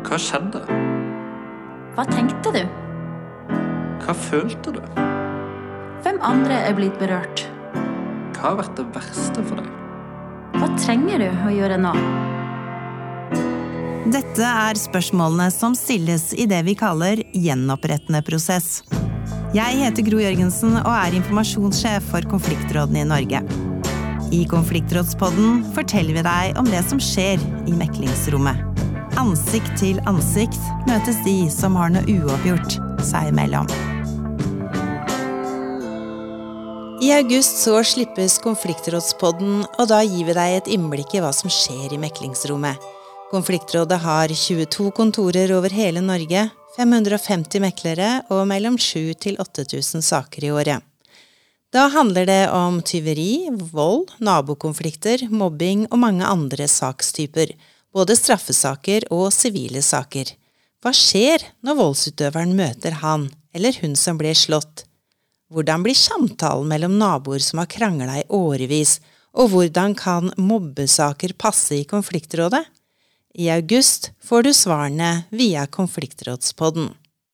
Hva skjedde? Hva tenkte du? Hva følte du? Hvem andre er blitt berørt? Hva har vært det verste for deg? Hva trenger du å gjøre nå? Dette er spørsmålene som stilles i det vi kaller gjenopprettende prosess. Jeg heter Gro Jørgensen og er informasjonssjef for konfliktrådene i Norge. I Konfliktrådspodden forteller vi deg om det som skjer i meklingsrommet. Ansikt til ansikt møtes de som har noe uoppgjort seg imellom. I august så slippes Konfliktrådspodden, og da gir vi deg et innblikk i hva som skjer i meklingsrommet. Konfliktrådet har 22 kontorer over hele Norge, 550 meklere og mellom 7000 til 8000 saker i året. Da handler det om tyveri, vold, nabokonflikter, mobbing og mange andre sakstyper, både straffesaker og sivile saker. Hva skjer når voldsutøveren møter han eller hun som ble slått? Hvordan blir samtalen mellom naboer som har krangla i årevis, og hvordan kan mobbesaker passe i konfliktrådet? I august får du svarene via Konfliktrådspodden.